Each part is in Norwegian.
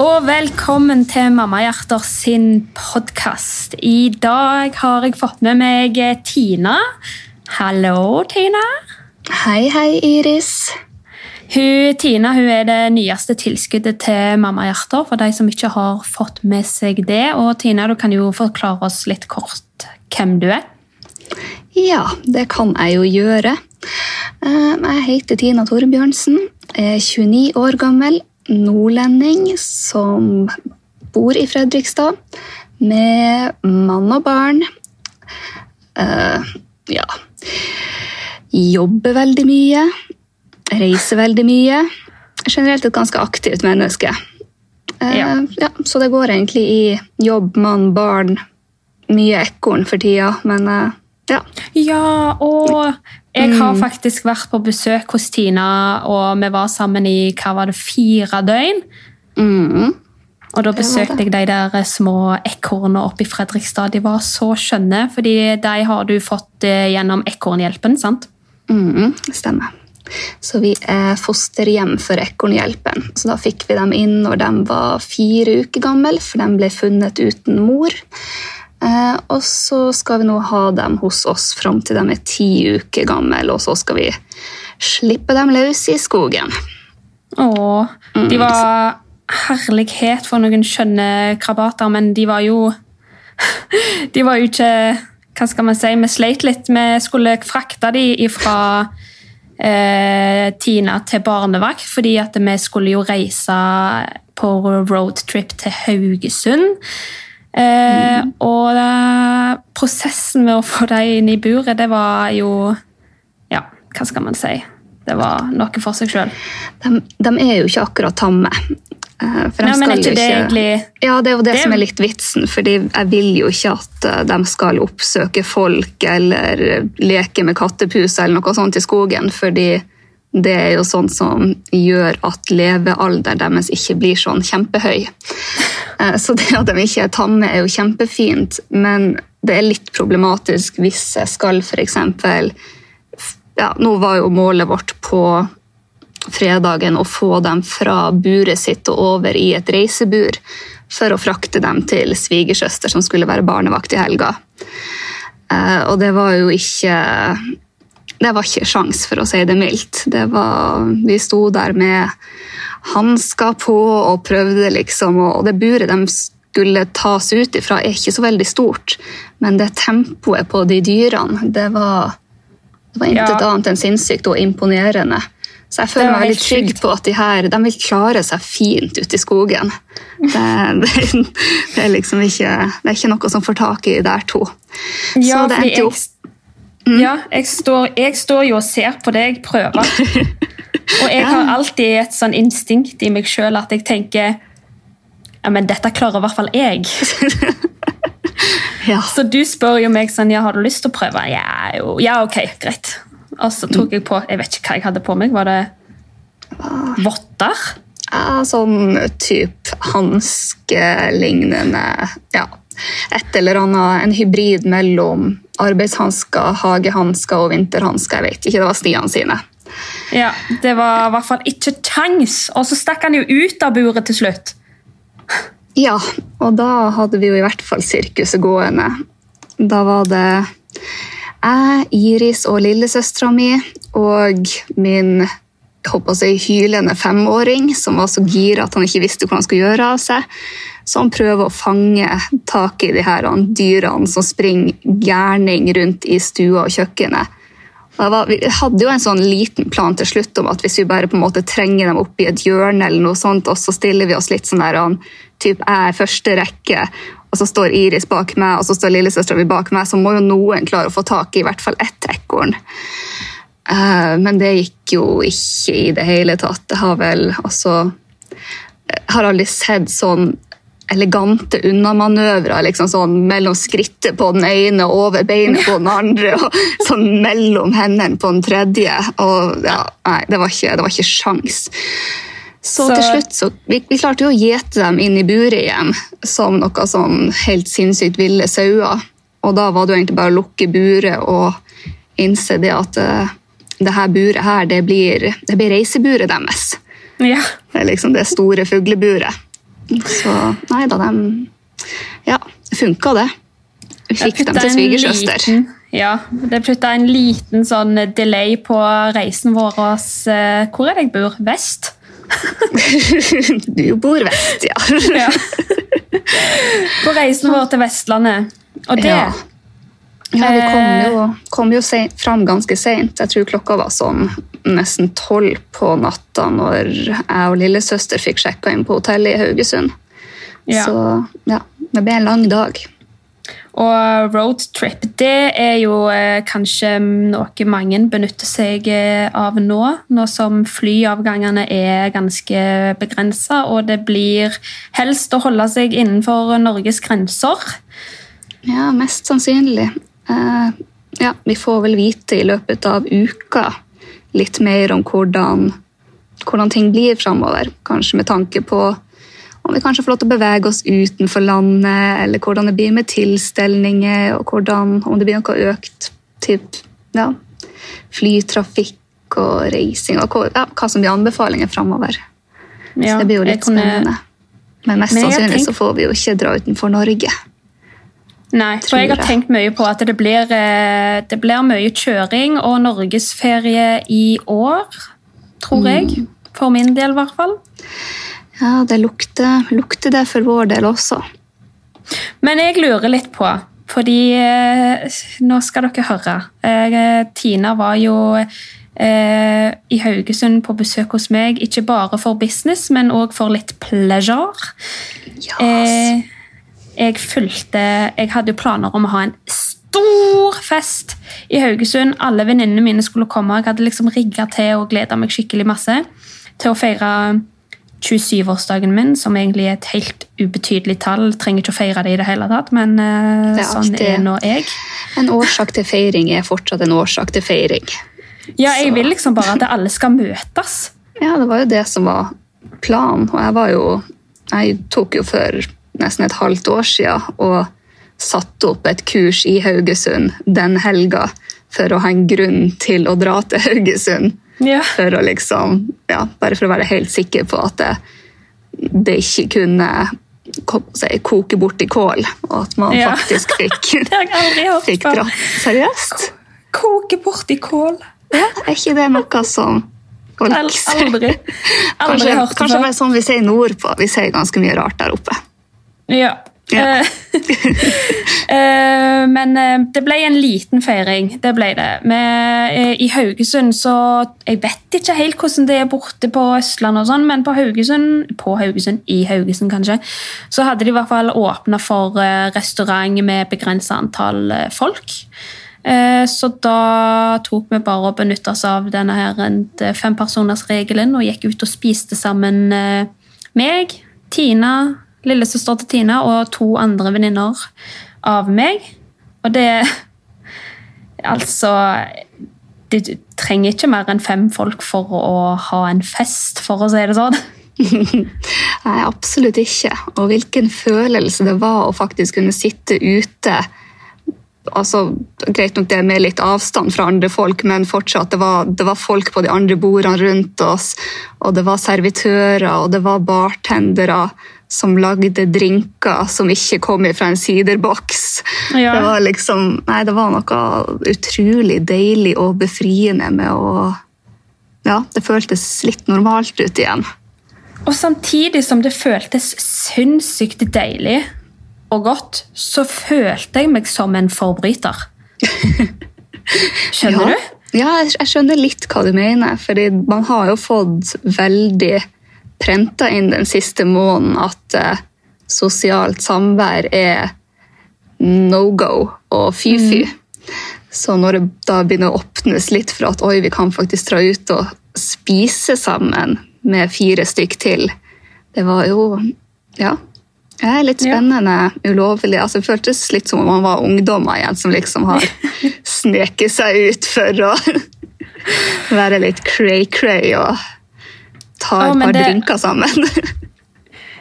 Og velkommen til Mamma Hjerter sin podkast. I dag har jeg fått med meg Tina. Hallo, Tina. Hei, hei, Iris. Hun, Tina hun er det nyeste tilskuddet til Mamma Hjerter, for de som ikke har fått med seg det. Og Tina, du kan jo forklare oss litt kort hvem du er. Ja, det kan jeg jo gjøre. Eh, Jeg heter Tina Torbjørnsen, er 29 år gammel, nordlending som bor i Fredrikstad med mann og barn. Uh, Ja. Jobber veldig mye, reiser veldig mye. Generelt et ganske aktivt menneske. Uh, Ja. ja, så det går egentlig i jobb, mann, barn, mye ekorn for tida, men uh, ja. Ja, og jeg har faktisk vært på besøk hos Tina, og vi var sammen i hva var det, fire døgn. Mm. Og da besøkte jeg de der små ekornene oppe i Fredrikstad. De var så skjønne, fordi de har du fått eh, gjennom Ekornhjelpen, sant? Mm, stemmer. Så vi er fosterhjem for Ekornhjelpen. Så da fikk vi dem inn når de var fire uker gamle, for de ble funnet uten mor. Eh, og så skal vi nå ha dem hos oss fram til de er ti uker gamle, og så skal vi slippe dem løs i skogen. Åh, de var herlighet for noen skjønne krabater, men de var jo De var jo ikke Hva skal man si? Vi sleit litt. Vi skulle frakte de fra eh, Tina til barnevakt, fordi at vi skulle jo reise på roadtrip til Haugesund. Eh, Og det, prosessen med å få dem inn i buret, det var jo Ja, hva skal man si? Det var noe for seg sjøl. De, de er jo ikke akkurat tamme. Eh, for de Nei, men er ikke det egentlig Ja, det er jo det, Det- som er litt vitsen, fordi jeg vil jo ikke at eh, de skal oppsøke folk eller leke med kattepuser eller noe sånt i skogen, fordi det er jo sånn som gjør at levealderen deres ikke blir sånn kjempehøy. Eh, Så det at de ikke er tamme er jo kjempefint, men det er litt problematisk hvis jeg skal eksempel ja, Nå var jo målet vårt på fredagen å få dem fra buret sitt og over i et reisebur for å frakte dem til svigersøster som skulle være barnevakt i helga. Eh, og det var jo ikke Det var ikke sjans, for å si det mildt. Det var, vi sto der med hansker på og prøvde, liksom. Og det buret de skulle tas ut ifra, er ikke så veldig stort. Men det tempoet på de dyrene, det var, det var intet Ja. annet enn sinnssykt og imponerende. Så jeg føler meg veldig trygg på at de her de vil klare seg fint ute i skogen. Det, det, det, er liksom ikke, det er ikke noe som får tak i der to. Ja, så det endte jo jeg, ja, jeg, står, jeg står jo og ser på deg prøve. Og jeg har alltid et sånn instinkt i meg sjøl at jeg tenker ja, men dette klarer i hvert fall jeg. ja. Så du spør jo meg sånn, ja, har du lyst til å prøve? Ja, jo. ja ok, greit. Og så tok jeg på Jeg vet ikke hva jeg hadde på meg. Var det votter? Ja, sånn type hanskelignende Ja. Et eller annet, en hybrid mellom arbeidshansker, hagehansker og vinterhansker. Jeg vet ikke, det var stiene sine. Ja, Det var i hvert fall ikke kjangs. Og så stakk han jo ut av buret til slutt. Ja, og da hadde vi jo i hvert fall sirkuset gående. Da var det jeg, Iris og lillesøstera mi og min jeg håper å si, hylende femåring som var så gira at han ikke visste hva han skulle gjøre av seg. Han prøver å fange tak i de her dyrene som springer gærning rundt i stua og kjøkkenet. Vi hadde jo en sånn liten plan til slutt om at hvis vi bare på en måte trenger dem opp i et hjørne, eller noe sånt, og så stiller vi oss litt sånn der, typ jeg er første rekke, og så står Iris bak meg, og så står lillesøstera mi bak meg, så må jo noen klare å få tak i i hvert fall ett ekorn. Eh, men det gikk jo ikke i det hele tatt. Det har vel altså Jeg har aldri sett sånn elegante unnamanøvrer liksom sånn mellom skrittet på den ene og over beinet på den andre, og sånn mellom hendene på den tredje. Og ja, nei, det var ikke, det var ikke sjans. Så, Så- til slutt så, vi, vi klarte jo å gjete dem inn i buret igjen, som noe sånn helt sinnssykt ville sauer. Og da var det jo egentlig bare å lukke buret og innse det at uh, det her buret her, det blir, det blir reiseburet deres. Ja. Det er liksom det store fugleburet. Så nei da, de Ja, funka det. Vi fikk dem til svigersøster. Ja, det putta en liten sånn delay på reisen vår. eh, Hvor er det jeg bor? Vest? du bor vest, ja. Ja. På reisen vår til Vestlandet. Og det Ja. Ja, vi kom Eh. jo, kom jo se, fram ganske seint. Jeg tror klokka var sånn nesten tolv på natta når jeg og lillesøster fikk sjekka inn på hotellet i Haugesund. Ja. Så ja, det ble en lang dag. Og roadtrip, det er jo eh, kanskje noe mange benytter seg eh, av nå, nå som flyavgangene er ganske begrensa, og det blir helst å holde seg innenfor Norges grenser. Ja, mest sannsynlig. Eh, ja, vi får vel vite i løpet av uka litt mer om hvordan, hvordan ting blir framover. Kanskje med tanke på om vi kanskje får lov til å bevege oss utenfor landet, eller hvordan det blir med tilstelninger, og hvordan, om det blir noe økt typ, ja, flytrafikk og reising, og hva, ja, hva som blir anbefalinger framover. Ja, Så det blir jo litt kunne- spennende. Men mest sannsynlig så får vi jo ikke dra utenfor Norge. Nei, for jeg har tenkt mye på at det blir, eh, det blir mye kjøring og norgesferie i år, tror Mm. jeg. For min del, i hvert fall. Ja, det lukter, lukter det for vår del også. Men jeg lurer litt på, fordi eh, Nå skal dere høre. Eh, Tina var jo i Haugesund på besøk hos meg, ikke bare for business, men òg for litt pleasure. Eh, jeg fulgte Jeg hadde jo planer om å ha en stor fest i Haugesund. Alle venninnene mine skulle komme. Jeg hadde liksom rigga til og gleda meg skikkelig masse til å feire 27-årsdagen min, som egentlig er et helt ubetydelig tall. Trenger ikke å feire det i det hele tatt, men eh, er sånn er nå jeg. En årsak til feiring er fortsatt en årsak til feiring. Ja, jeg Så- vil liksom bare at alle skal møtes. Ja, det var jo det som var planen. Og jeg var jo Jeg tok jo for nesten et halvt år siden og satte opp et kurs i Haugesund den helga for å ha en grunn til å dra til Haugesund. Ja. For å liksom, ja, bare for å være helt sikker på at det, det ikke kunne si, koke bort i kål, og at man Ja. faktisk fikk, aldri fikk dra. Seriøst? Koke bort i kål. Ja, er ikke det noe som folk Al- sier? Aldri. Aldri Kanskje, hørt det kanskje før. bare sånn vi sier nordpå. Vi sier ganske mye rart der oppe. Ja. Ja. Eh, eh, men eh, det ble en liten feiring. Det ble det. Med, I Haugesund så Jeg vet ikke helt hvordan det er borte på Østlandet, og sånn, men på Haugesund, på Haugesund, i Haugesund kanskje, så hadde de i hvert fall åpna for restaurant med begrensa antall folk. Så da tok vi bare å benytte oss av denne her fempersonersregelen og gikk ut og spiste sammen meg, Tina, lillesøster til Tina og to andre venninner av meg. Og det Altså Du trenger ikke mer enn fem folk for å ha en fest, for å si det sånn. Nei, absolutt ikke. Og hvilken følelse det var å faktisk kunne sitte ute. Altså, Greit nok det med litt avstand fra andre folk, men fortsatt, det var, det var folk på de andre bordene rundt oss. Og det var servitører og det var bartendere som lagde drinker som ikke kom fra en siderboks. Ja. Det var liksom, nei, det var noe utrolig deilig og befriende med å Ja, det føltes litt normalt ut igjen. Og samtidig som det føltes sinnssykt deilig og godt, så følte jeg meg som en forbryter. Skjønner ja. du? Ja, jeg, skjønner litt hva du mener. fordi man har jo fått veldig prenta inn den siste måneden at uh, sosialt samvær er no go og fy-fy. Så når det da begynner å åpnes litt for at oi, vi kan faktisk dra ut og spise sammen med fire stykk til, det var jo Ja. Det er litt Ja. spennende, ulovlig. Altså, det føltes litt som om man var ungdommer igjen som liksom har sneket seg ut for å være litt cray-cray og ta et oh, par det- drinker sammen.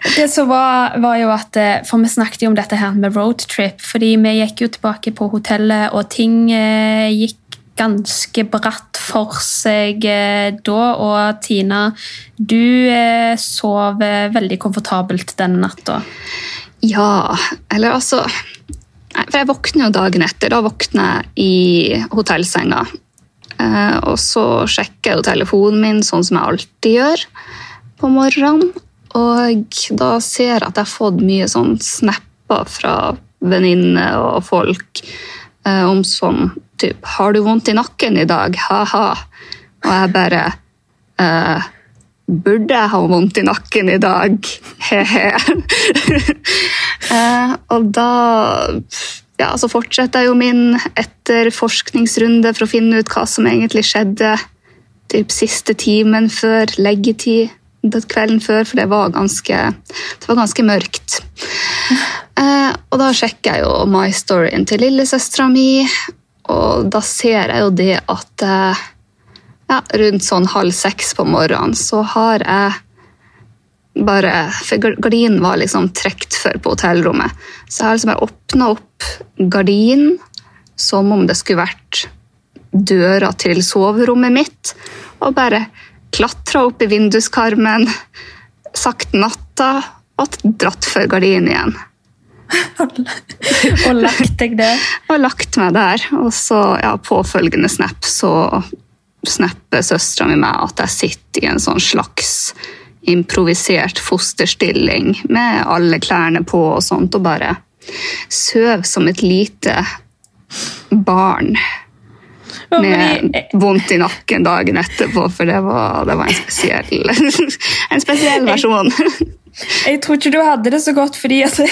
Det som var, var jo at, eh, For vi snakket jo om dette her med roadtrip. fordi vi gikk jo tilbake på hotellet, og ting eh, gikk ganske bratt for seg eh, da. Og Tina, du eh, sov eh, veldig komfortabelt denne natta. Ja, eller altså For jeg våkner jo dagen etter. Da våkner jeg i hotellsenga. Eh, og så sjekker jeg jo telefonen min sånn som jeg alltid gjør på morgenen. Og da ser jeg at jeg har fått mye sånn snapper fra venninner og folk eh, om sånn typ 'Har du vondt i nakken i dag?' Ha-ha. Og jeg bare eh, Burde jeg ha vondt i nakken i dag? He-he. eh, og da ja, så fortsetter jeg jo min etterforskningsrunde for å finne ut hva som egentlig skjedde typ siste timen før leggetid den kvelden før, for det var ganske, det var ganske mørkt. Eh, og da sjekker jeg jo My Storyen til lillesøstera mi, og da ser jeg jo det at eh, ja, rundt sånn halv seks på morgenen så har jeg bare For gardinen var liksom trukket for på hotellrommet. Så jeg har liksom bare åpna opp gardinen som om det skulle vært døra til soverommet mitt, og bare klatra opp i vinduskarmen, sagt natta og dratt for gardinen igjen. og lagt deg der? og lagt meg der. Og så, ja, påfølgende snap, så snapper søstera mi meg at jeg sitter i en sånn slags improvisert fosterstilling med alle klærne på og sånt, og bare søv som et lite barn. Med vondt i nakken dagen etterpå, for det var, det var en, spesiell, en spesiell versjon. Jeg tror ikke du hadde det så godt, fordi altså,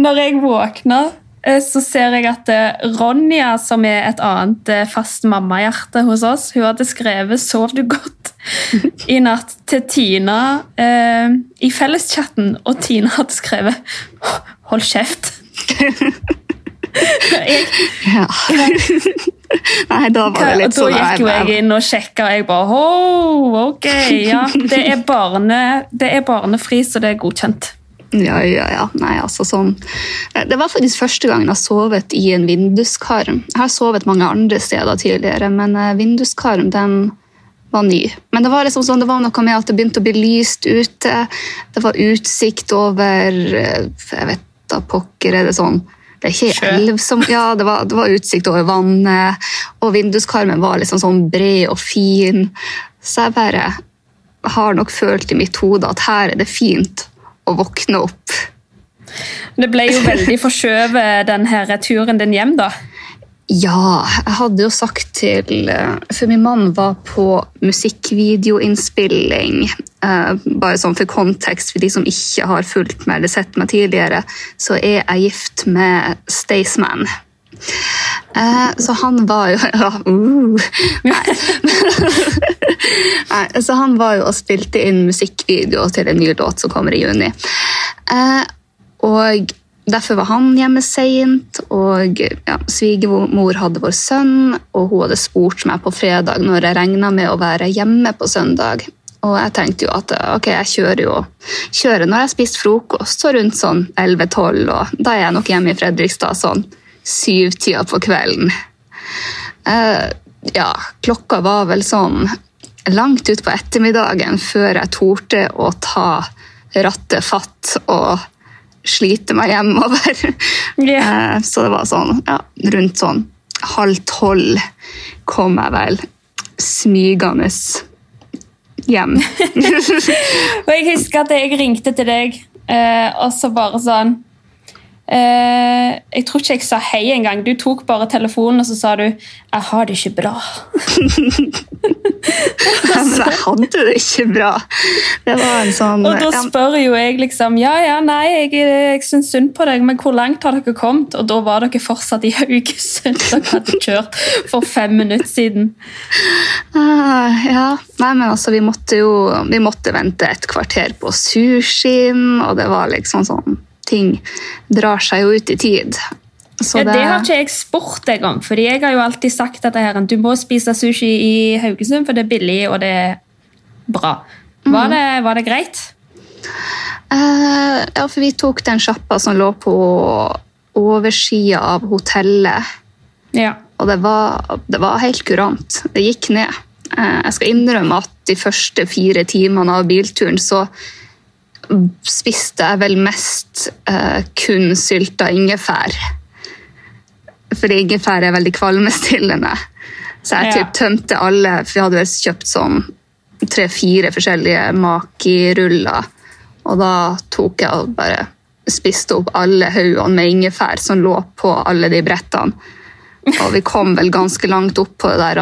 når jeg våkna så ser jeg at eh, Ronja, som er et annet eh, fast mammahjerte hos oss, hun hadde skrevet 'Sov du godt?' i natt til Tina eh, i felleschatten, og Tina hadde skrevet 'Hold kjeft'. jeg, ja. Nei, da var det litt sånn Da gikk jo jeg inn og sjekka, og jeg bare oh, ok, ja. Det er, barne, det er barnefri, så det er godkjent. Ja, ja, ja. Nei, altså sånn. Eh, det var faktisk første gangen jeg har sovet i en vinduskarm. Jeg har sovet mange andre steder tidligere, men eh, vinduskarm den var ny. Men det var liksom sånn, det var noe med at det begynte å bli lyst ute. Det var utsikt over eh, Jeg vet da pokker er det sånn det er ikke elv som Ja, det var, det var, utsikt over vannet, og vinduskarmen var liksom sånn bred og fin. Så jeg bare har nok følt i mitt hode at her er det fint å våkne opp. Det ble jo veldig forskjøvet, denne turen din hjem, da. Ja, jeg hadde jo sagt til eh, For min mann var på musikkvideoinnspilling. Eh, bare sånn for kontekst, for de som ikke har fulgt meg eller sett meg tidligere, så er jeg gift med Staysman. Eh, så han var jo ja, uh, nei. nei. Så han var jo og spilte inn musikkvideo til en ny låt som kommer i juni. Eh, og Derfor var han hjemme seint, og ja, svigermor hadde vår sønn. Og hun hadde spurt meg på fredag når jeg regna med å være hjemme på søndag. Og jeg tenkte jo at ok, jeg kjører jo kjører når jeg har spist frokost, så rundt sånn 11-12, og da er jeg nok hjemme i Fredrikstad sånn syvtida på kvelden. Eh, ja, klokka var vel sånn langt utpå ettermiddagen før jeg torde å ta rattet fatt og slite meg hjemover. Yeah. Så det var sånn ja, rundt sånn halv tolv kom jeg vel smygende hjem. og jeg husker at jeg ringte til deg, uh, og så bare sånn Eh, jeg tror ikke jeg sa hei engang. Du tok bare telefonen og så sa du 'jeg har det ikke bra'. altså, jeg hadde det ikke bra. Det var en sånn Og da spør jo jeg liksom 'ja, ja, nei, jeg, jeg syns synd på deg, men hvor langt har dere kommet?' Og da var dere fortsatt i Haugesund. Dere hadde kjørt for fem minutter siden. Uh, ja, nei, men altså, vi måtte jo vi måtte vente et kvarter på sushien, og det var liksom sånn ting drar seg jo ut i tid. Ja, det... det har ikke jeg spurt deg om, fordi jeg har jo alltid sagt at her, du må spise sushi i Haugesund, for det er billig og det er bra. Var, mm. det, var det, greit? Uh, ja, for vi tok den sjappa som lå på oversida av hotellet. Ja. Og det var, det var helt kurant. Det gikk ned. Eh, jeg skal innrømme at de første fire timene av bilturen så spiste jeg vel mest uh, kun sylta ingefær. Fordi ingefær er veldig kvalmestillende. Så jeg Ja. typ tømte alle, for jeg hadde vel kjøpt sånn tre-fire forskjellige Maki-ruller. Og da tok jeg og bare spiste opp alle haugene med ingefær som lå på alle de brettene. Og vi kom vel ganske langt opp på det der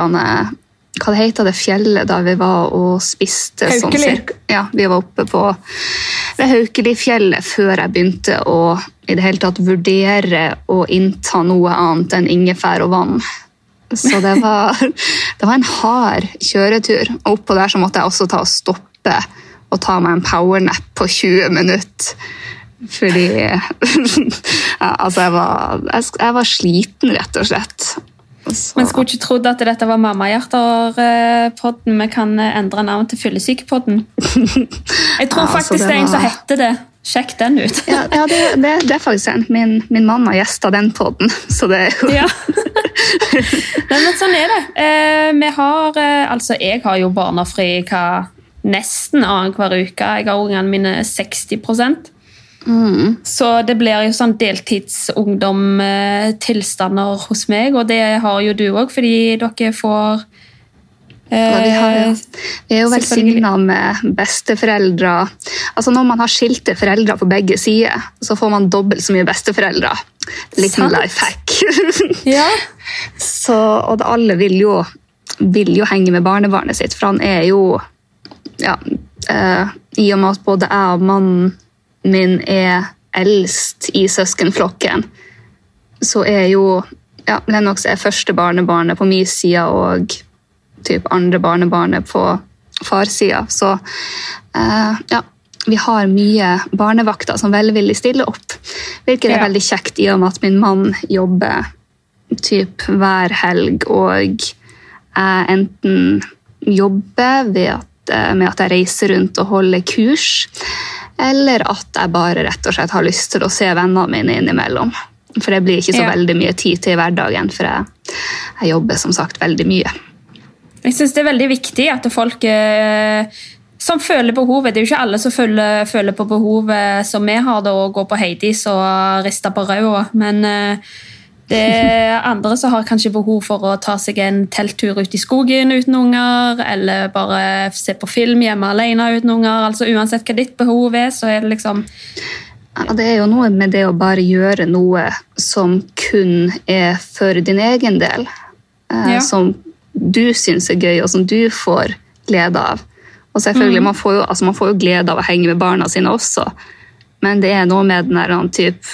Hva det heter det fjellet da vi var og spiste? sånn Haukeli. cirka- ja, vi var oppe på ved Haukelifjellet før jeg begynte å i det hele tatt vurdere å innta noe annet enn ingefær og vann. Så det var, det var en hard kjøretur. Og oppå der så måtte jeg også ta og stoppe og ta meg en powernap på 20 minutter. Fordi ja, Altså, jeg var, jeg, jeg var sliten, rett og slett. Så- Men skulle ikke trodd at dette var Mammahjerter-podden. Vi kan eh, endre navn til Fyllesykepodden. Jeg tror Ja, altså, faktisk det det er en som heter det. Sjekk den ut. ja, ja det, det, det er faktisk sant. Min, min mamma gjesta den podden, så det er jo Ja. Nei, men sånn er det. Eh, vi har, eh, altså Jeg har jo barnefri hva, nesten annenhver uke. Jeg har ungene mine 60 Mm. Så det blir jo sånn deltidsungdom-tilstander hos meg, og det har jo du òg, fordi dere får eh, Ja, vi, har jo, vi er jo velsigna med besteforeldre. Altså Når man har skilte foreldre på begge sider, så får man dobbelt så mye besteforeldre. Liten Sant. life hack. Ja. så, og det, alle vil jo, vil jo henge med barnebarnet sitt, for han er jo ja, eh, I og med at både jeg og mannen min er eldst i søskenflokken, så er jo ja, Lennox er første barnebarnet på min side og typ andre barnebarnet på farssida. Så uh, ja, vi har mye barnevakter som velvillig stiller opp. Hvilket er Ja. veldig kjekt i og med at min mann jobber typ hver helg, og jeg enten jobber ved at, med at jeg reiser rundt og holder kurs, eller at jeg bare rett og slett har lyst til å se vennene mine innimellom. For det blir ikke så Ja. veldig mye tid til i hverdagen, for jeg, jeg jobber som sagt veldig mye. Jeg synes det er veldig viktig at folk eh, som føler behovet Det er jo ikke alle som føler, føler på behovet som vi har, da, å gå på Heidis og riste på ræva. Men eh, det er andre som har kanskje behov for å ta seg en telttur ut i skogen uten unger, eller bare se på film hjemme alene uten unger. altså Uansett hva ditt behov er, så er det liksom Ja, det er jo noe med det å bare gjøre noe som kun er for din egen del. Eh, Ja. Som du syns er gøy, og som du får glede av. Og selvfølgelig, man, får jo, altså man får jo glede av å henge med barna sine også, men det er noe med den der annen typ,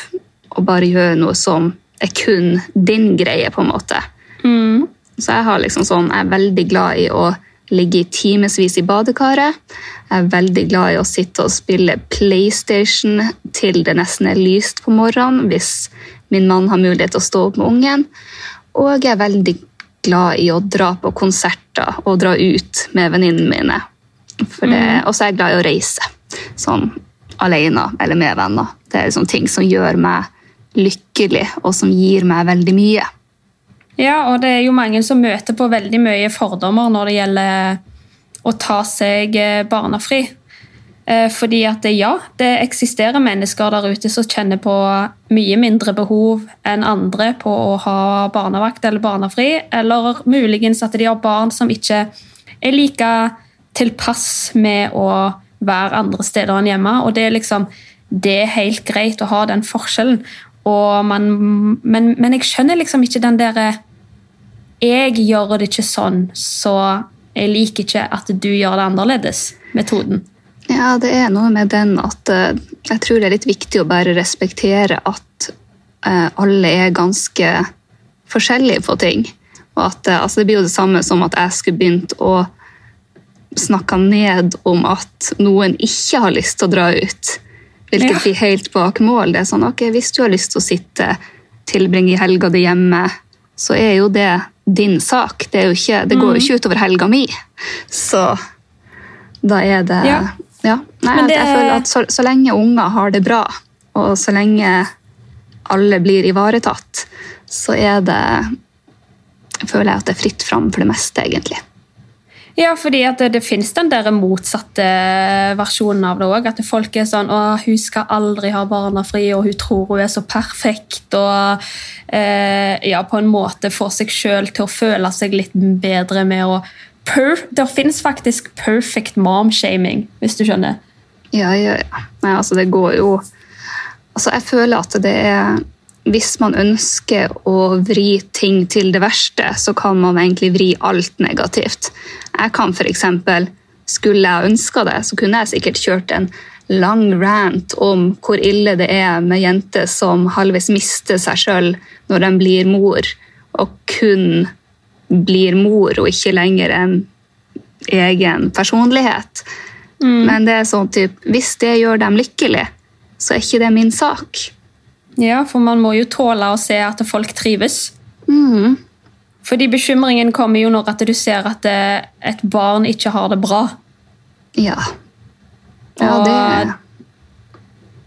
å bare gjøre noe som er kun din greie, på en måte. mm, Så jeg har liksom sånn, jeg er veldig glad i å ligge i timevis i badekaret. Jeg er veldig glad i å sitte og spille PlayStation til det nesten er lyst på morgenen, hvis min mann har mulighet til å stå opp med ungen. Og jeg er veldig glad i å dra på konserter og dra ut med venninnene mine. For Og så er jeg glad i å reise, sånn alene eller med venner. Det er liksom ting som gjør meg lykkelig, og som gir meg veldig mye. Ja, og det er jo mange som møter på veldig mye fordommer når det gjelder å ta seg eh, barnefri. Eh, Fordi at eh, ja, det eksisterer mennesker der ute som kjenner på mye mindre behov enn andre på å ha barnevakt eller barnefri, eller muligens at de har barn som ikke er like tilpass med å være andre steder enn hjemme. Og det er liksom det er helt greit å ha den forskjellen. Man, men, men jeg skjønner liksom ikke den derre Jeg gjør det ikke sånn, så jeg liker ikke at du gjør det annerledes-metoden. Ja, det er noe med den at eh, jeg tror det er litt viktig å bare respektere at eh, alle er ganske forskjellige på ting. Og at eh, altså Det blir jo det samme som at jeg skulle begynt å snakke ned om at noen ikke har lyst til å dra ut. Hvilket blir helt bak mål. Det er sånn, ok, Hvis du har lyst til å sitte, tilbringe helga di hjemme, så er jo det din sak. Det, ikke, det går jo ikke utover helga mi. Så da er det Ja. ja. Nei, det- Jeg føler at så, så lenge unger har det bra, og så lenge alle blir ivaretatt, så er det føler jeg at det er fritt fram for det meste, egentlig. Ja, fordi det, det finnes den der motsatte versjonen av det òg. At folk er sånn å, hun skal aldri ha barna fri, og hun tror hun er så perfekt. Og eh, ja, på en måte får seg sjøl til å føle seg litt bedre med å Det finnes faktisk perfect mom-shaming, hvis du skjønner. Ja, ja, ja. Nei, altså, det går jo Altså, jeg føler at det er hvis man ønsker å vri ting til det verste, så kan man egentlig vri alt negativt. Jeg kan f.eks. Skulle jeg ønska det, så kunne jeg sikkert kjørt en lang rant om hvor ille det er med jenter som halvveis mister seg sjøl når de blir mor, og kun blir mor og ikke lenger en egen personlighet. Mm. Men det er sånn type hvis det gjør dem lykkelig, så er ikke det min sak. Ja, for man må jo tåle å se at folk trives. Mm. Fordi bekymringen kommer jo når at du ser at et barn ikke har det bra. Ja. ja det...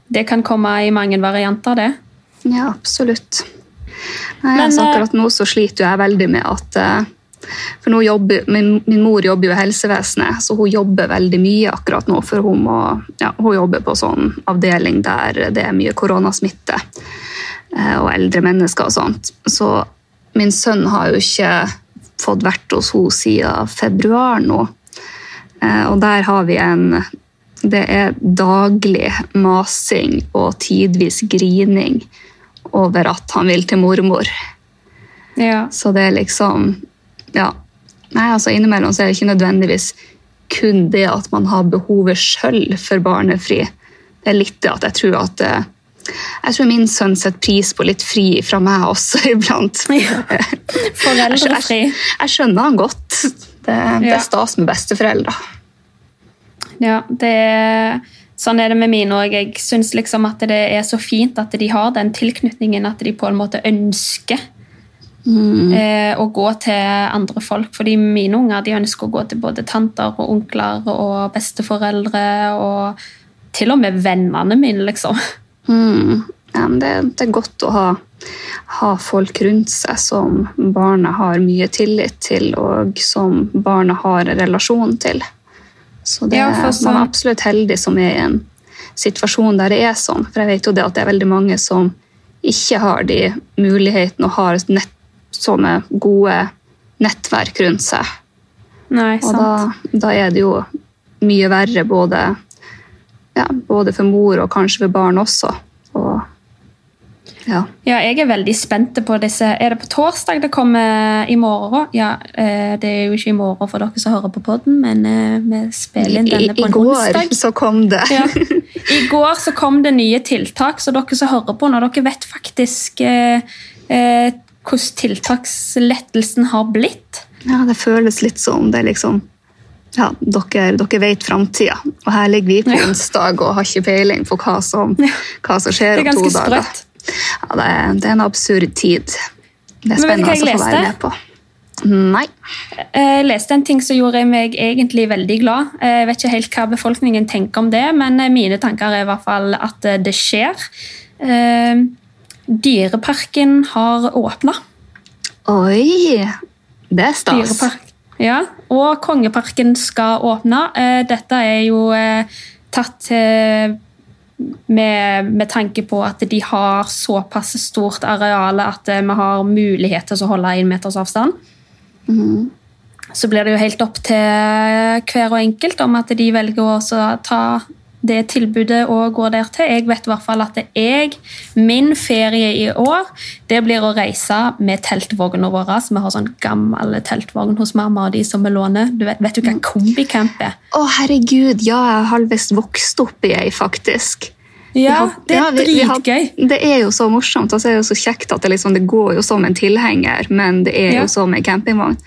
det kan komme i mange varianter, det. Ja, absolutt. Nei, Men, altså, akkurat nå så sliter jeg veldig med at uh, for nå jobber, min, min, mor jobber jo i helsevesenet, så hun jobber veldig mye akkurat nå. For hun, må, ja, hun jobber på sånn avdeling der det er mye koronasmitte eh, og eldre mennesker og sånt. Så min sønn har jo ikke fått vært hos henne siden februar nå. Eh, og der har vi en Det er daglig masing og tidvis grining over at han vil til mormor. Ja. Så det er liksom ja. Nei, altså Innimellom så er det ikke nødvendigvis kun det at man har behovet sjøl for barnefri. Det er litt det at jeg tror at eh, jeg tror min sønn setter pris på litt fri fra meg også iblant. Ja. Foreldrefri. Jeg, jeg, skjønner han godt. Det, det er stas med besteforeldre. Ja, det Sånn er det med mine òg. Jeg syns liksom at det er så fint at de har den tilknytningen, at de på en måte ønsker Mm. Eh, og gå til andre folk. Fordi mine unger de ønsker å gå til både tanter og onkler og besteforeldre. Og til og med vennene mine, liksom. Mm. Ja, det, det, er godt å ha, ha, folk rundt seg som barnet har mye tillit til, og som barnet har relasjon til. Så det, ja, så... man er absolutt heldig som er i en situasjon der det er sånn. For jeg vet jo det at det er veldig mange som ikke har de mulighetene og har nett sånne gode nettverk rundt seg. Nei, og da, da, er det jo mye verre både, ja, både for mor og kanskje for barn også. Og, ja. ja. jeg er veldig spent på disse. Er det på torsdag det kommer i morgen? Ja, eh, Det er jo ikke i morgen for dere som hører på podden, men eh, vi spiller inn denne på en onsdag. I går så kom det. Ja. I går så kom det nye tiltak, så dere som hører på, når dere vet faktisk eh, eh hvordan tiltakslettelsen har blitt? Ja, Det føles litt som det liksom ja, dere, dere vet framtida, og her ligger vi på ja. onsdag og har ikke peiling på hva som, hva som skjer om to dager. Ja, det, er, det er en absurd tid. Det er spennende å få være med på. Nei. Jeg leste en ting som gjorde meg egentlig veldig glad. Jeg vet ikke helt hva befolkningen tenker om det, men mine tanker er i hvert fall at det skjer. Dyreparken har åpna. Oi! Det er stas. Dyrepark. Ja, og Kongeparken skal åpne. Eh, dette er jo eh, tatt med, med, tanke på at de har såpass stort areal at eh, vi har mulighet til å holde én meters avstand. Mm. Så blir det jo helt opp til hver og enkelt om at de velger å ta det tilbudet og går der til. Jeg vet i hvert fall at jeg, min ferie i år, det blir å reise med teltvogna våre. Vi har sånn gammel teltvogn hos mamma og de som vi låner. Du vet, vet, du hva mm. kombicamp er? Å, herregud, ja, jeg har halvveis vokst opp i ei, faktisk. Ja, det er dritgøy. Det er jo så morsomt og så er det jo så kjekt at det, liksom, det går jo som en tilhenger, men det er ja. jo som en campingvogn.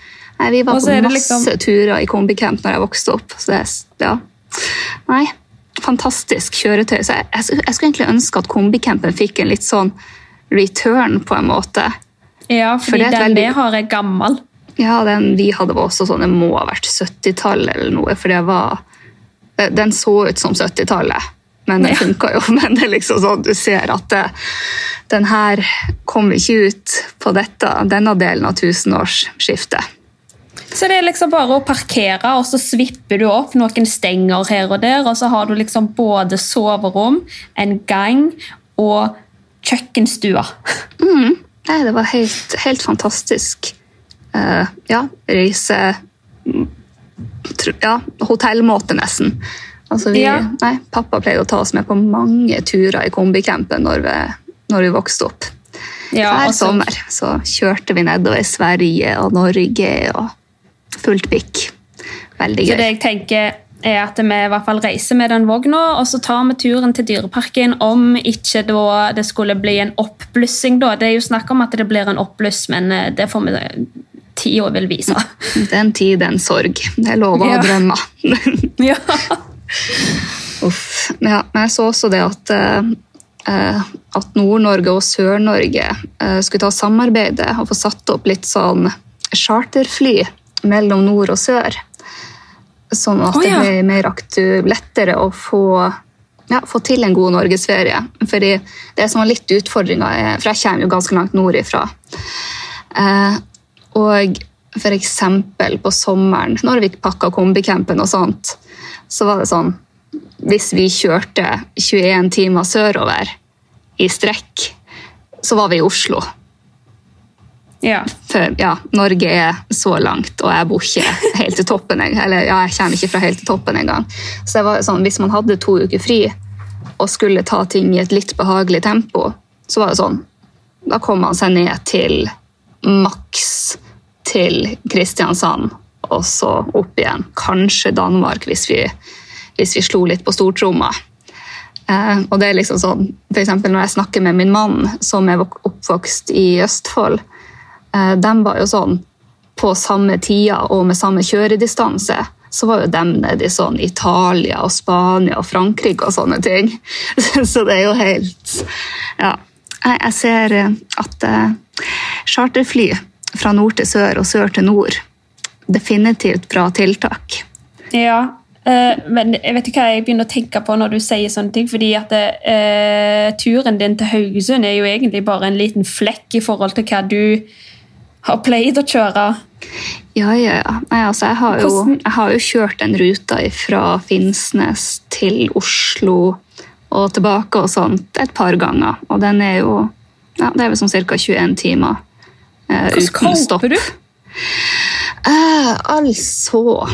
Nei, vi var på masse liksom... turer i kombicamp når jeg vokste opp. så det, ja. Nei, fantastisk kjøretøy. Så jeg, jeg, jeg skulle egentlig ønske at kombicampen fikk en litt sånn return, på en måte. Ja, fordi For den veldig... vi har, er gammel. Ja, den vi hadde var også sånn, det må ha vært 70-tallet eller noe. For det var Den så ut som 70-tallet, men den ja. funka jo. Men det er liksom sånn, du ser at det, den her kom ikke ut på dette, denne delen av tusenårsskiftet. Så det er liksom bare å parkere, og så svipper du opp noen stenger her og der, og så har du liksom både soverom, en gang og kjøkkenstua. Mm. Nei, det var helt, helt fantastisk. Uh, ja, reise Ja, hotellmåte, nesten. Altså vi, ja. nei, pappa pleide å ta oss med på mange turer i kombicampen når vi, når vi vokste opp. Ja, Hver også... sommer så kjørte vi nedover Sverige og Norge. og fullt pikk. Veldig gøy. Så det jeg tenker er at vi i hvert fall reiser med den vogna, og så tar vi turen til Dyreparken om ikke det skulle bli en oppblussing. da. Det er jo snakk om at det blir en oppbluss, men eh, det får vi tida vil vise. Den tid, den sorg. Det er lov å drømme. ja. ja. Uff. Ja, men jeg så også det at, uh, at Nord-Norge og Sør-Norge uh, skulle ta samarbeide og få satt opp litt sånn charterfly mellom nord og sør. Sånn at oh, ja. det blir mer lettere å få, ja, få, til en god norgesferie. Fordi det som var litt utfordringa, for jeg kommer jo ganske langt nordifra eh, Og f.eks. på sommeren, når vi pakka kombicampen og sånt, så var det sånn Hvis vi kjørte 21 timer sørover i strekk, så var vi i Oslo. Ja. For ja, Norge er så langt, og jeg bor ikke helt til toppen. Eller ja, jeg kommer ikke fra helt til toppen engang. Så det var sånn, hvis man hadde to uker fri og skulle ta ting i et litt behagelig tempo, så var det sånn Da kom man seg ned til maks til Kristiansand, og så opp igjen. Kanskje Danmark, hvis vi, hvis vi slo litt på stortromma. Eh, og det er liksom sånn, for Når jeg snakker med min mann, som er oppvokst i Østfold, de var jo sånn på samme tida og med samme kjøredistanse. Så var jo dem nede i sånn Italia og Spania og Frankrike og sånne ting. Så det er jo helt Ja. Jeg ser eh, at eh, charterfly fra nord til sør og sør til nord definitivt bra tiltak. Ja, men jeg vet ikke hva jeg begynner å tenke på når du sier sånne ting. fordi at uh, Turen din til Haugesund er jo egentlig bare en liten flekk i forhold til hva du har pleid å kjøre? Ja, ja, ja. Nei, altså, jeg, har jo, jeg har jo kjørt den ruta fra Finnsnes til Oslo og tilbake og sånt et par ganger. Og den er jo ja, Det er vel sånn ca. 21 timer eh, uten stopp. du? Eh, altså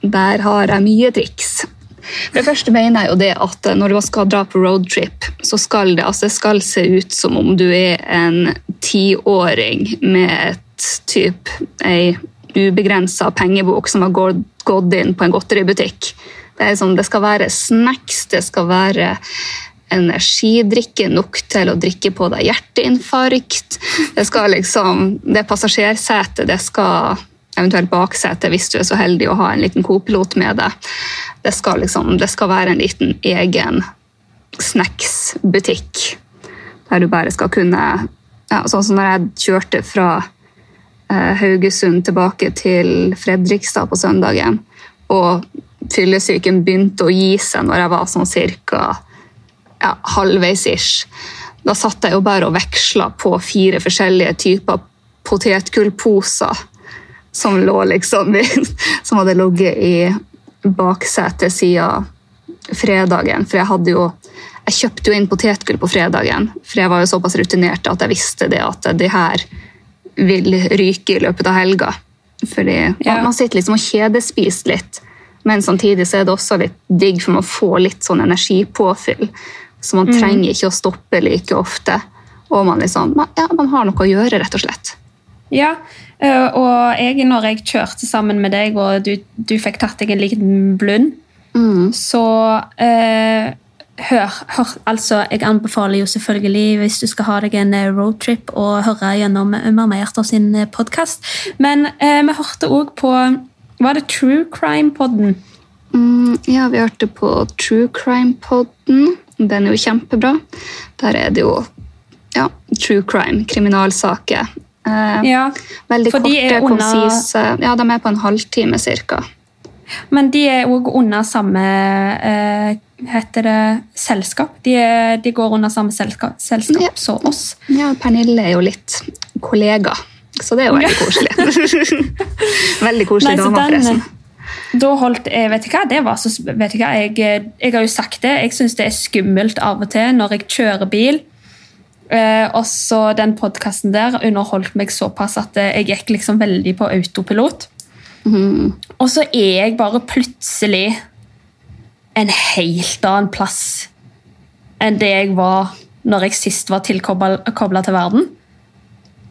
Der har jeg mye triks. For det første mener jeg jo det at når du skal dra på roadtrip, så skal det, altså, det skal se ut som om du er en tiåring med et typ ei ubegrensa pengebok som har gått inn på en godteributikk. Det, sånn, det skal være snacks, det skal være energidrikke nok til å drikke på deg hjerteinfarkt. Det skal liksom, det passasjersetet, det skal eventuelt baksete hvis du er så heldig å ha en liten kopilot med deg. Det skal, liksom, det skal være en liten egen snacksbutikk der du bare skal kunne ja, Sånn som når jeg kjørte fra Haugesund tilbake til Fredrikstad på søndagen. Og fyllesyken begynte å gi seg når jeg var sånn cirka ja, halvveis ish. Da satt jeg jo bare og veksla på fire forskjellige typer potetgullposer som lå liksom Som hadde ligget i baksetet siden fredagen. For jeg hadde jo jeg kjøpte jo inn potetgull på fredagen, for jeg var jo såpass rutinert at jeg visste det at det her vil ryke i løpet av helga. Fordi ja. Man sitter liksom og kjedespiser litt, men samtidig så er det også litt digg, for man får litt sånn energipåfyll. Så man mm. trenger ikke å stoppe like ofte. Og man, liksom, ja, man har noe å gjøre, rett og slett. Ja, eh, og jeg, når jeg kjørte sammen med deg, og du, du fikk tatt deg en liten blund, mm. så eh, hør, hør, altså, Jeg anbefaler jo selvfølgelig, hvis du skal ha deg en eh, roadtrip, å høre gjennom Mamma Hjerter sin eh, podkast. Men eh, vi hørte òg på Var det True Crime-podden? Mm, ja, vi hørte på True Crime-podden. Den er jo kjempebra. Der er det jo ja, true crime, kriminalsaker. Eh, ja, veldig korte, under... konsise. Ja, de er på en halvtime ca. Men de er òg under samme eh, heter det selskap. De, er, de går under samme selskap, selskap Ja. som oss. Ja, Pernille er jo litt kollega, så det er jo veldig koselig. veldig koselig dame, forresten. Da holdt jeg, vet du hva, det var så, vet du hva, jeg, jeg har jo sagt det, jeg synes det er skummelt av og til når jeg kjører bil. Eh, og så den podcasten der underholdt meg såpass at eh, jeg gikk liksom veldig på autopilot. Og så er jeg bare plutselig en helt annen plass enn det jeg var når jeg sist var tilkoblet til verden.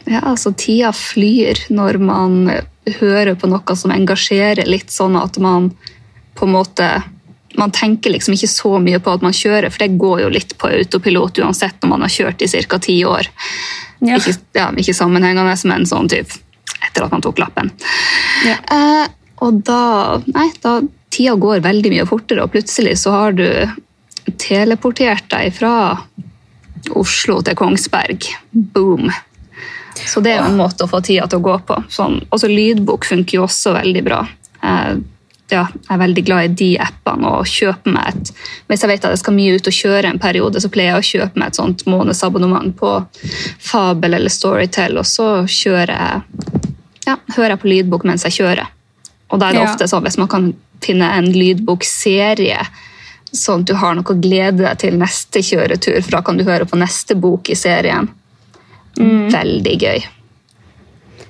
Ja, altså Tida flyr når man hører på noe som engasjerer litt, sånn at man på en måte Man tenker liksom ikke så mye på at man kjører, for det går jo litt på autopilot uansett om man har kjørt i ca. ti år. Ja. Ikke, ja, ikke sammenhengende, men sånn typ etter at man tok lappen. Ja. Eh, og da Nei, da tida går veldig mye fortere, og plutselig så har du teleportert deg fra Oslo til Kongsberg. Boom. Så det er jo en måte å få tida til å gå på. Sånn, også lydbok funker jo også veldig bra. Eh, ja, jeg er veldig glad i de appene og kjøper meg et Hvis jeg vet at jeg skal mye ut og kjøre en periode, så pleier jeg å kjøpe meg et sånt månedsabonnement på Fabel eller Storytel, og så kjører jeg ja, hører jeg på lydbok mens jeg kjører. Og da er det Ja. ofte sånn hvis man kan finne en lydbokserie, sånn at du har noe å glede deg til neste kjøretur, for da kan du høre på neste bok i serien. Veldig gøy.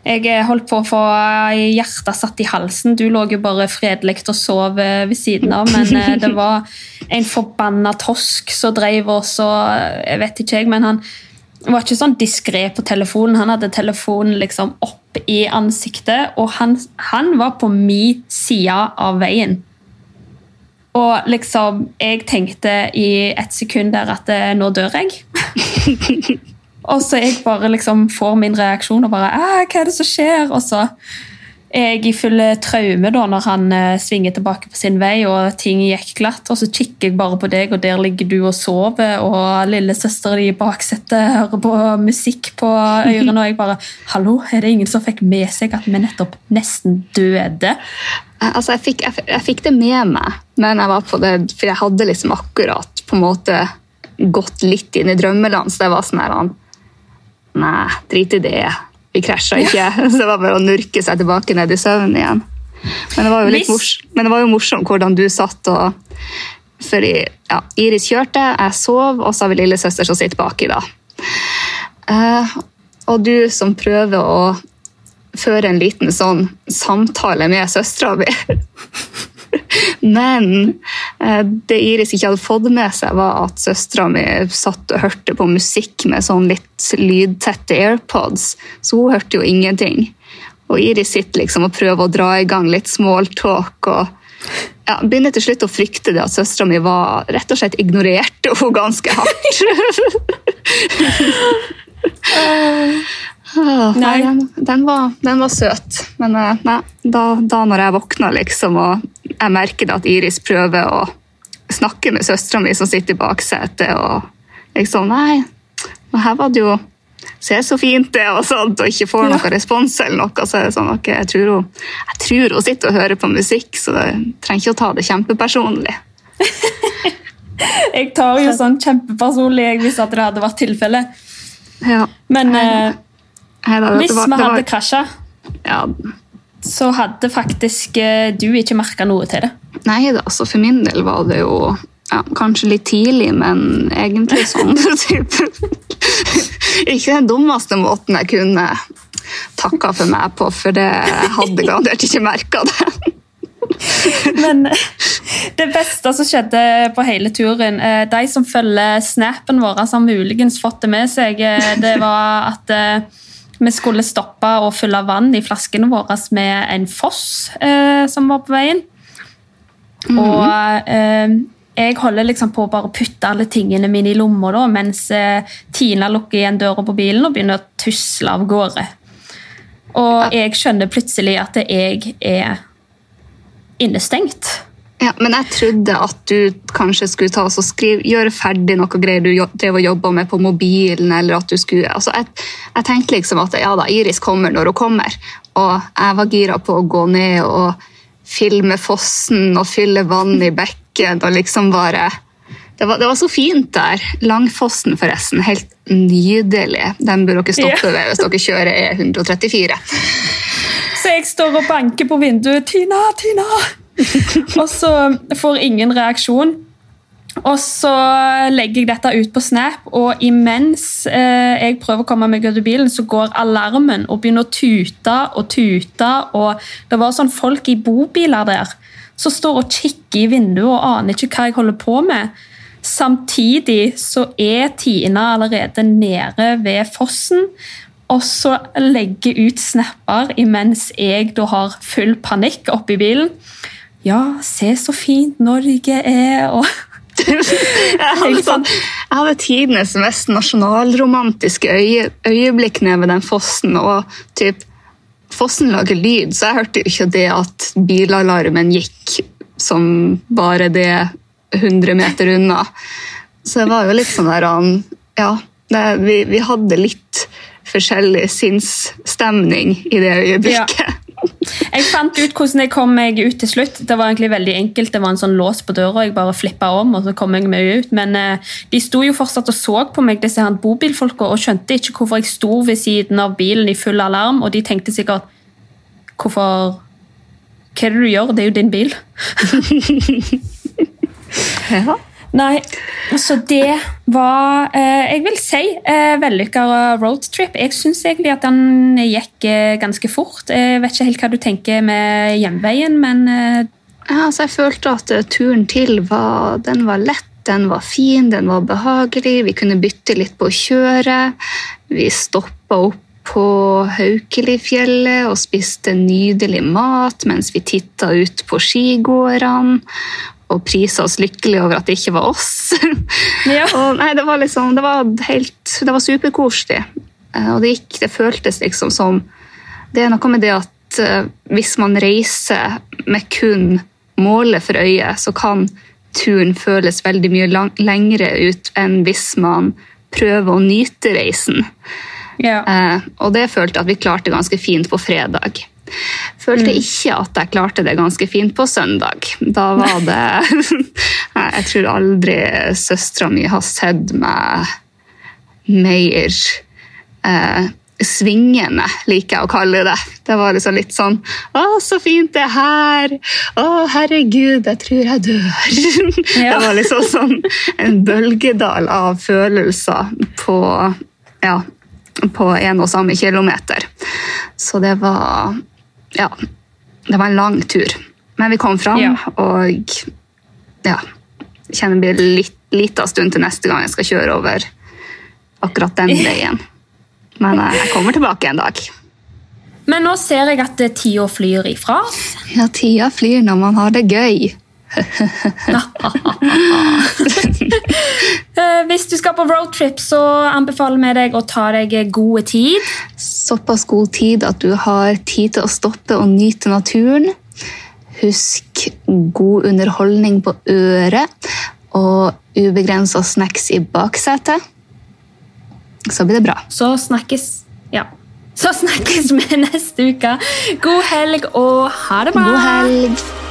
Jeg eh, holdt på å få hjertet satt i halsen. Du lå jo bare fredelig og sov eh, ved siden av, men eh, det var en forbanna tosk som drev oss og Jeg vet ikke, jeg, men han var ikke sånn diskré på telefonen. Han hadde telefonen liksom opp i ansiktet, og han, han var på min side av veien. Og liksom, jeg tenkte i et sekund der at eh, nå dør jeg. Og så jeg bare liksom får min reaksjon og bare «Æ, Hva er det som skjer? Og så jeg i full traume da når han eh, svinger tilbake på sin vei og ting gikk glatt. Og så kikker jeg bare på deg, og der ligger du og sover, og lillesøstera di i baksetet hører på musikk på ørene, og jeg bare Hallo, er det ingen som fikk med seg at vi nettopp nesten døde? Eh, Altså, jeg fikk, jeg, jeg fikk det med meg, men jeg var på det, for jeg hadde liksom akkurat på en måte gått litt inn i drømmeland, så det var sånn her Nei, drit i det. Vi krasja ikke. Så det var bare å nurke seg tilbake ned i søvnen igjen. Men det var jo litt mors men det var jo morsomt hvordan du satt og Fordi ja, Iris kjørte, jeg sov, og så har vi lillesøster som sitter baki da. Uh, og du som prøver å føre en liten sånn samtale med søstera mi. Men det Iris ikke hadde fått med seg, var at søstera mi satt og hørte på musikk med sånn litt lydtette AirPods, så hun hørte jo ingenting. Og Iris sitter liksom og prøver å dra i gang litt smalltalk og ja, begynner til slutt å frykte det at søstera mi var rett og slett ignorerte henne ganske hardt. Åh, nei, Nei. den, den, var, den var søt. Men eh, nei, da, da når jeg våkna liksom, og jeg merker at Iris prøver å snakke med søstera mi som sitter i baksetet, og liksom Nei, her var det jo Se så fint det, og sånt, og ikke får noe respons eller noe. Så er det sånn, ok, jeg tror, hun, jeg tror hun sitter og hører på musikk, så jeg trenger ikke å ta det kjempepersonlig. Jeg tar jo sånn kjempepersonlig jeg, hvis at det hadde vært tilfelle. Ja. Men eh, Det hvis var- vi hadde var- krasja, ja, så hadde faktisk eh, du ikke merka noe til det. Nei da, altså for min del var det jo ja, kanskje litt tidlig, men egentlig sånn. Ikke den dummeste måten jeg kunne takka for meg på, for det hadde garantert ikke merka det. Men eh, det beste som skjedde på hele turen eh, De som følger snappen vår, har muligens fått det med seg. Det var at vi skulle stoppe og fylle vann i flaskene våre med en foss eh, som var på veien. Og eh, jeg holder liksom på å bare putte alle tingene mine i lomma da, mens eh, Tina lukker igjen døra på bilen og begynner å tusle av gårde. Og jeg skjønner plutselig at jeg er innestengt. Ja, men jeg trodde at du kanskje skulle ta og skrive, gjøre ferdig noe greier du drev og jobba med på mobilen. eller at du skulle... Altså, jeg, jeg tenkte liksom at ja da, Iris kommer når hun kommer. Og jeg var gira på å gå ned og filme fossen og fylle vann i bekken og liksom bare det var, det var så fint der. Langfossen, forresten. Helt nydelig. Den bør dere stoppe ved hvis dere kjører E134. Så jeg står og banker på vinduet. 'Tina, Tina!' og så får ingen reaksjon. Og så legger jeg dette ut på Snap, og imens eh, jeg prøver å komme meg ut av bilen, så går alarmen og begynner å tute og tute. Og det var sånn folk i bobiler der som står og kikker i vinduet og aner ikke hva jeg holder på med. Samtidig så er Tina allerede nede ved fossen. Og så legger ut snapper imens jeg da har full panikk oppi bilen. Ja, se så fint Norge er, og jeg hadde, sånn, jeg hadde tidenes mest nasjonalromantiske øye, øyeblikk nede ved den fossen. og typ, Fossen lager lyd, så jeg hørte jo ikke det at bilalarmen gikk som bare det 100 meter unna. Så det var jo litt sånn der Ja, det, vi, vi, hadde litt forskjellig sinnsstemning i det øyeblikket. Ja. Jeg fant ut hvordan jeg kom meg ut til slutt. Det var egentlig veldig enkelt. Det var en sånn lås på døra, jeg bare flippa om, og så kom jeg meg ut. Men eh, de sto jo fortsatt og så på meg, disse bobilfolka, og skjønte ikke hvorfor jeg sto ved siden av bilen i full alarm, og de tenkte sikkert Hvorfor Hva er det du gjør? Det er jo din bil. ja. Nei, så det var eh, Jeg vil si eh, vellykka roadtrip. Jeg syns egentlig at den gikk eh, ganske fort. Jeg vet ikke helt hva du tenker med hjemveien, men eh, ja, altså Jeg følte at turen til var, den var lett, den var fin, den var behagelig. Vi kunne bytte litt på å kjøre. Vi stoppa opp på Haukelifjellet og spiste nydelig mat mens vi titta ut på skigårdene og prisa oss lykkelige over at det ikke var oss. Ja. og, nei, det var liksom, det var helt, det var superkoselig. Eh, og det gikk, det føltes liksom som Det er noe med det at uh, hvis man reiser med kun målet for øyet, så kan turen føles veldig mye lang, lengre ut enn hvis man prøver å nyte reisen. Ja. Uh, og det følte jeg at vi klarte ganske fint på fredag. Følte mm. ikke at jeg klarte det ganske fint på søndag. Da var det Jeg tror aldri søstera mi har sett meg mer eh, svingende, liker jeg å kalle det. Det var liksom litt sånn Å, så fint det er her! Å, herregud, jeg tror jeg dør! Ja. Det var liksom sånn en bølgedal av følelser på ja, på en og samme kilometer. Så det var ja, det var en lang tur. Men vi kom fram, ja. og ja Kjenner det blir litt lita stund til neste gang jeg skal kjøre over akkurat den veien. Men eh, jeg kommer tilbake en dag. Men nå ser jeg at tida flyr ifra oss. Ja, tida flyr når man har det gøy. Eh, hvis du skal på roadtrip, så anbefaler vi deg å ta deg gode tid. Såpass god tid at du har tid til å stoppe og nyte naturen. Husk god underholdning på øret og ubegrensa snacks i baksetet. Så blir det bra. Så snakkes Ja. Så snakkes vi neste uke. God helg og ha det bra! God helg.